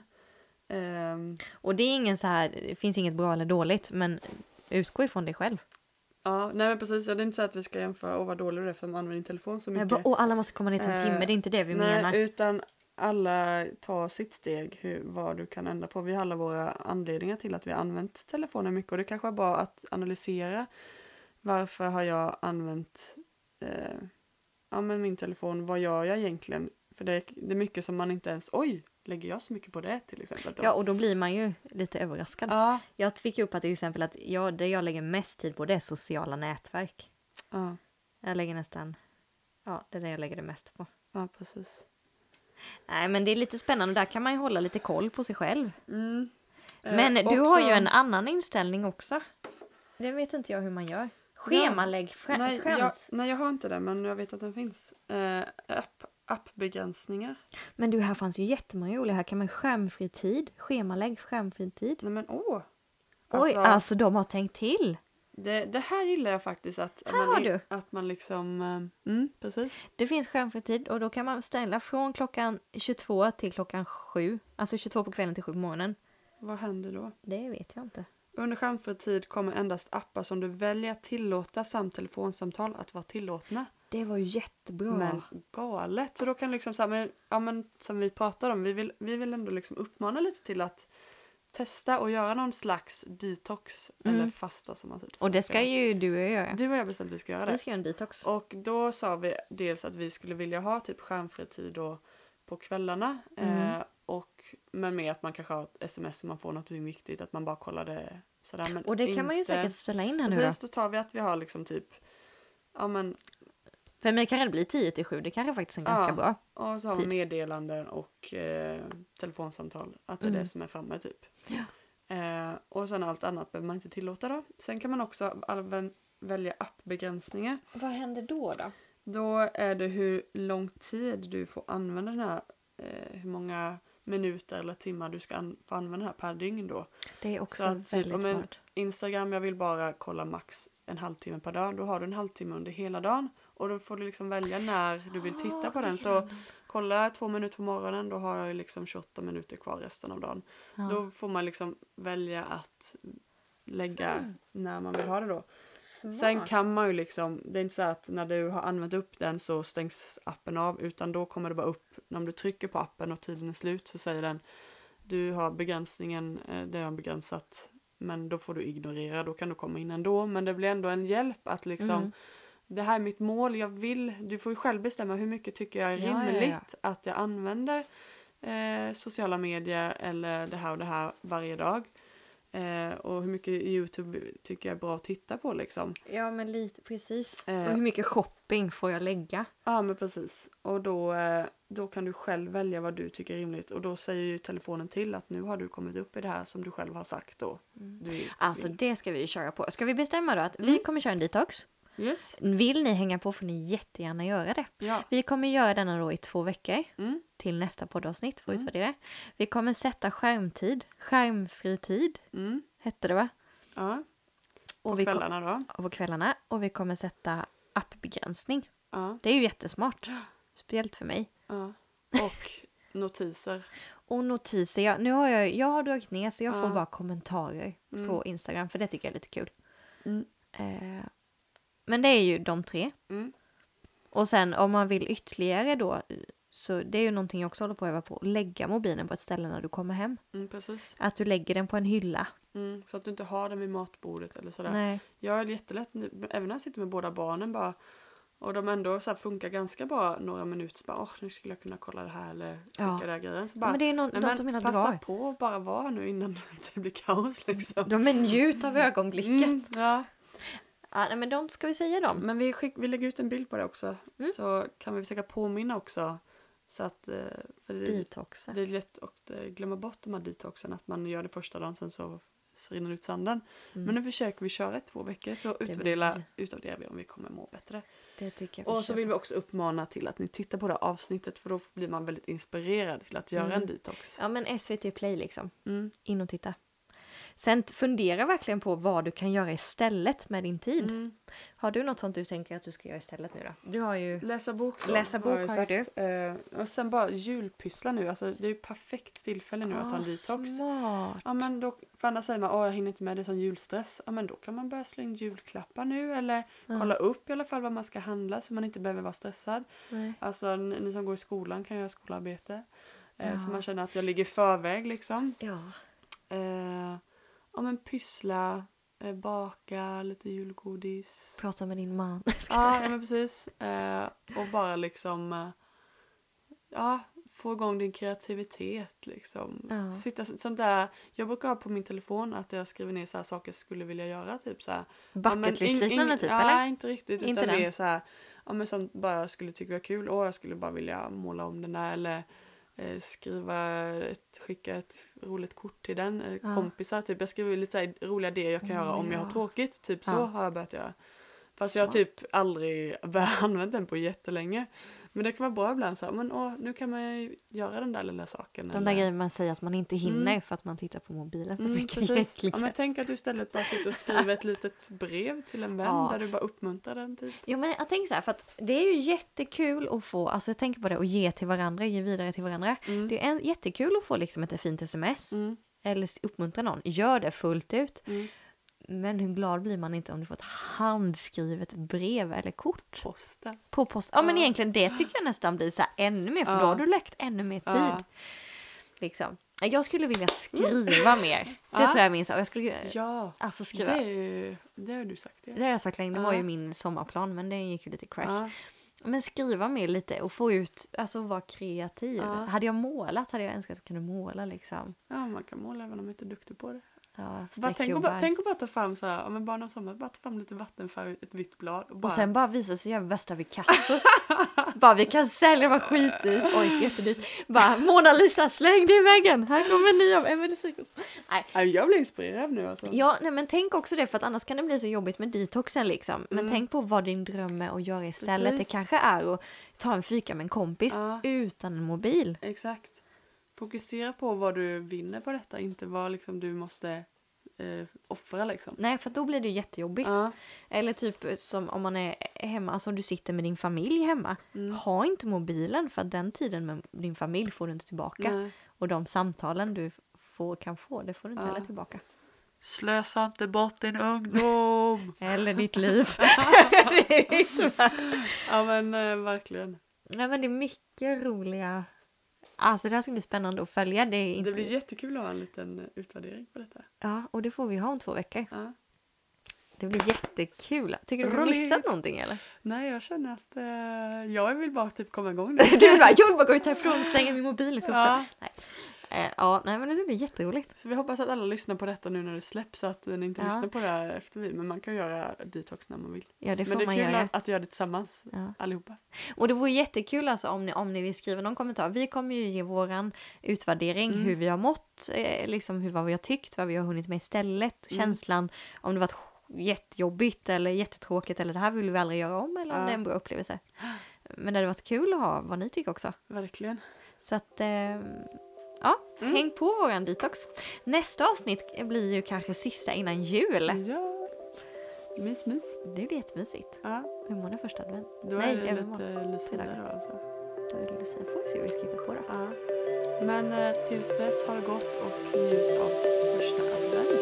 Ehm, Och det är ingen så här, det finns inget bra eller dåligt men utgå ifrån dig själv. Ja, nej men precis. Ja, det är inte så att vi ska jämföra, åh vad dålig du är för att man använder din telefon så mycket. bara, Åh, alla måste komma ner till en Eh, timme, det är inte det vi nej, menar. utan alla tar sitt steg hur, vad du kan ändra på. Vi har alla våra anledningar till att vi har använt telefonen mycket och det kanske är bra att analysera varför har jag använt eh, ja, men min telefon, vad gör jag egentligen? För det är, det är mycket som man inte ens, oj, lägger jag så mycket på det till exempel? Då? Ja, och då blir man ju lite överraskad. ja, Jag fick upp att till exempel att jag, det jag lägger mest tid på det är sociala nätverk. ja, Jag lägger nästan, ja det är det jag lägger det mest på. ja, precis. Nej men det är lite spännande, där kan man ju hålla lite koll på sig själv. Mm. Eh, Men du också- har ju en annan inställning också. Det vet inte jag hur man gör. Schemalägg skä- Nej jag, nej, jag har inte det, men jag vet att den finns. Eh, app, appbegränsningar. Men du, här fanns ju jättemånga roliga. Här kan man skärmfri tid, schemalägg skärmfri tid. Nej men åh! Oj, alltså de har tänkt till. Det, det här gillar jag faktiskt att, att man, du. att man liksom, eh, mm, precis. Det finns skärmfri tid och då kan man ställa från klockan 22 till klockan 7. Alltså 22 på kvällen till 7 på morgonen. Vad händer då? Det vet jag inte. Under skärmfri tid kommer endast appar som du väljer att tillåta samt telefonsamtal att vara tillåtna. Det var ju jättebra. Men galet! Så då kan liksom så här, men, ja men som vi pratade om, vi vill, vi vill ändå liksom uppmana lite till att testa och göra någon slags detox Mm. eller fasta som man typ och det ska ju du och jag göra. Du och jag bestämt att vi ska göra Vi det. ska göra en detox. Och då sa vi dels att vi skulle vilja ha typ skärmfri tid då på kvällarna. Mm. Eh, och, men med att man kanske har ett sms om man får något viktigt, att man bara kollar det sådär. Men Och det kan man ju säkert spela in här nu då. Precis, då tar vi att vi har liksom typ, ja men, För mig kan det bli 10 till 7. Det kanske faktiskt är ganska Ja. bra. och så har vi meddelanden och eh, telefonsamtal. Att det är Mm. det som är framme typ. Ja. Eh, och sen allt annat behöver man inte tillåta då. Sen kan man också välja appbegränsningar. Vad händer då då? Då är det hur lång tid du får använda den här, eh, hur många minuter eller timmar du ska an- få använda den här per dygn då. Det är också Så att typ, väldigt om en- smart. Instagram, jag vill bara kolla max en halvtimme per dag. Då har du en halvtimme under hela dagen. Och då får du liksom välja när du vill titta på den. Så kolla två minuter på morgonen, då har jag liksom 28 minuter kvar resten av dagen. Ja. Då får man liksom välja att lägga Mm. när man vill ha det då. Smart. Sen kan man ju liksom, det är inte så att när du har använt upp den så stängs appen av utan då kommer det bara upp, om du trycker på appen och tiden är slut så säger den du har begränsningen, eh, det har begränsat men då får du ignorera, då kan du komma in ändå men det blir ändå en hjälp att liksom Mm. det här är mitt mål, jag vill, du får ju själv bestämma hur mycket tycker jag är Ja, ja, ja. rimligt att jag använder eh, sociala medier eller det här och det här varje dag. Eh, och hur mycket Youtube tycker jag är bra att titta på liksom. Ja men lite precis. Eh. Och hur mycket shopping får jag lägga? Ja men precis. Och då, eh, då kan du själv välja vad du tycker är rimligt. Och då säger ju telefonen till att nu har du kommit upp i det här som du själv har sagt då. Du, Alltså det ska vi ju köra på. Ska vi bestämma då att vi Mm. kommer köra en detox? Yes. Vill ni hänga på får ni jättegärna göra det. Ja. Vi kommer göra denna då i två veckor Mm. till nästa poddavsnitt för att Mm. utvärdera. Vi kommer sätta skärmtid, skärmfri tid Mm. hette det va? Ja. Och På kom- kvällarna då. och på kvällarna och vi kommer sätta appbegränsning. Ja. Det är ju jättesmart. Speciellt för mig. ja. Och notiser. Och notiser, jag, nu har jag, jag har dragit ner så jag får Ja. bara kommentarer Mm. på Instagram för det tycker jag är lite kul. Mm. Eh, men det är ju de tre. Mm. Och sen om man vill ytterligare då, så det är ju någonting jag också håller på att öva på, lägga mobilen på ett ställe när du kommer hem. Mm. Att du lägger den på en hylla. Mm, så att du inte har den vid matbordet eller sådär. Nej. Jag är jättelätt, även när jag sitter med båda barnen bara och de ändå så funkar ganska bra några minuter. Så bara, åh, nu skulle jag kunna kolla det här eller skicka Ja. den här grejen. Så Ja, bara, men det är någon, nej, men som menar passa drar. på och bara vara nu innan det blir kaos liksom. De är njut av ögonblicket. Mm, ja. Ja, nej, men de ska vi säga dem. Men vi, skick, vi lägger ut en bild på det också. Mm. Så kan vi försöka påminna också. Så att, eh, för det, det är lätt att eh, glömma bort de här detoxen. Att man gör det första dagen sen så, så rinner ut sanden. Mm. Men nu försöker vi köra två veckor så utvärderar, utvärderar vi om vi kommer må bättre. Det tycker jag Och så vill vi också uppmana till att ni tittar på det här avsnittet för då blir man väldigt inspirerad till att göra Mm. en detox. Ja men SVT Play liksom. Mm. In och titta. Sen fundera verkligen på vad du kan göra istället med din tid. Mm. Har du något sånt du tänker att du ska göra istället nu då? Du har ju... Läsa bok då, Läsa bok jag har ju sagt. Eh, och sen bara julpyssla nu. Alltså, det är ju perfekt tillfälle nu att ta en Ah, detox. Smart. Ja, men då, för annars säger man att jag hinner inte med det sån julstress. Ja, men då kan man börja slå in julklappar nu eller Ja. kolla upp i alla fall vad man ska handla så man inte behöver vara stressad. Nej. Alltså ni, ni som går i skolan kan göra skolarbete. Eh, Så Ja. man känner att jag ligger i förväg liksom. Ja. Eh, ja men pyssla, eh, baka lite julgodis. Prata med din man. Ja, ja men precis. Eh, och bara liksom eh, ja, få igång din kreativitet liksom. Ja. Sitta så- sånt där. Jag brukar ha på min telefon att jag skriver ner så här saker jag skulle vilja göra typ så här. Bucket ing- liknande typ ja, eller? inte riktigt. Inte utan den? mer så här, ja men som bara jag skulle tycka var kul. Åh, jag skulle bara vilja måla om den där eller skriva ett, skicka ett roligt kort till den. Eh, Ja. Kompisar typ. Jag skriver lite så roliga idéer jag kan Mm, göra om jag har ja. tråkigt. Typ så Ja. har jag börjat göra. Fast jag har Smart. typ aldrig använt den på jättelänge. Men det kan vara bra ibland så här, men åh, nu kan man ju göra den där lilla saken. De där grejerna man säger att man inte hinner för att man tittar på mobilen för Mm, mycket precis. egentligen. Ja, men tänk att du istället bara sitter och skriver ett litet brev till en vän Ja. där du bara uppmuntrar den typ. Jo men jag tänker så här, för att det är ju jättekul att få, alltså jag tänker på det, och ge till varandra, ge vidare till varandra. Mm. Det är en, jättekul att få liksom ett fint sms Mm. eller uppmuntra någon. Gör det fullt ut. Mm. Men hur glad blir man inte om du får ett handskrivet brev eller kort Posta. på post? Ja, men Ja. egentligen det tycker jag nästan blir så här ännu mer, för Ja. då har du läckt ännu mer tid. Ja. Liksom. Jag skulle vilja skriva mer. Det Ja. tror jag minns. Jag skulle Ja, alltså det, skriva. är ju, det har du sagt. Ja. Det har jag sagt länge, det var ju min sommarplan men det gick ju lite crash. Men skriva mer lite och få ut, alltså vara kreativ. Hade jag målat hade jag önskat att jag kunde måla liksom. ja, man kan måla även om man inte är duktig på det. Ja, Bara tänk, och bara, tänk att bara ta fram så här, men barn och sommar, bara ta fram lite vattenfärg, ett vitt blad och bara... Och sen bara visa sig göra värsta Picasso. bara vi kan sälja, vad skitdyrt, oj jättedyrt. Bara Mona Lisa släng det i väggen, här kommer en ny av Emelie. Nej. Nej, jag blir inspirerad nu alltså. Ja, nej men tänk också det för att annars kan det bli så jobbigt med detoxen liksom. Men Mm. tänk på vad din dröm är att göra istället. Precis. Det kanske är att ta en fika med en kompis Ja. utan en mobil. Exakt. Fokusera på vad du vinner på detta, inte vad liksom du måste eh, offra liksom. Nej, för då blir det jättejobbigt. Ja. Eller typ som om man är hemma, alltså du sitter med din familj hemma. Mm. Ha inte mobilen för att den tiden med din familj får du inte tillbaka. Nej. Och de samtalen du får, kan få, det får du inte Ja. heller tillbaka. Slösa inte bort din ungdom! Eller ditt liv. ja men eh, verkligen. Nej men det är mycket roliga... Alltså det här ska bli spännande att följa. Det är inte... Det blir jättekul att ha en liten eh, utvärdering på detta. Ja, och det får vi ha om två veckor. Ja. Det blir jättekul. Tycker du vi har Roligt. missat någonting eller? Nej, jag känner att eh, jag vill bara typ komma igång nu. Du bara, jag vill bara gå ut härifrån och slänga min mobil i soffan. ja. Ja, nej men det blir jätteroligt. Så vi hoppas att alla lyssnar på detta nu när det släpps så att ni inte Ja. lyssnar på det här efter vi. Men man kan göra detox när man vill. Ja, det får Men det är man kul göra. att, att göra det tillsammans Ja. allihopa. Och det vore jättekul alltså om ni, om ni vill skriva någon kommentar. Vi kommer ju ge våran utvärdering, Mm. hur vi har mått, eh, liksom hur, vad vi har tyckt, vad vi har hunnit med istället, Mm. känslan, om det varit jättejobbigt eller jättetråkigt eller det här vill vi aldrig göra om eller om Ja. det är en bra upplevelse. Men det hade varit kul att ha vad ni tycker också. Verkligen. Så att, eh, ja, Mm. häng på våran detox. Nästa avsnitt blir ju kanske sista innan jul. Ja. Mys, mys. Det blir jättemysigt. Ja. Imorgon är första advent. Då Nej, är det lite Lucia då alltså. Då är det Lucia. Får vi se vad vi ska hitta på då. Ja. Men eh, tills dess, ha det gott och njut av första advent.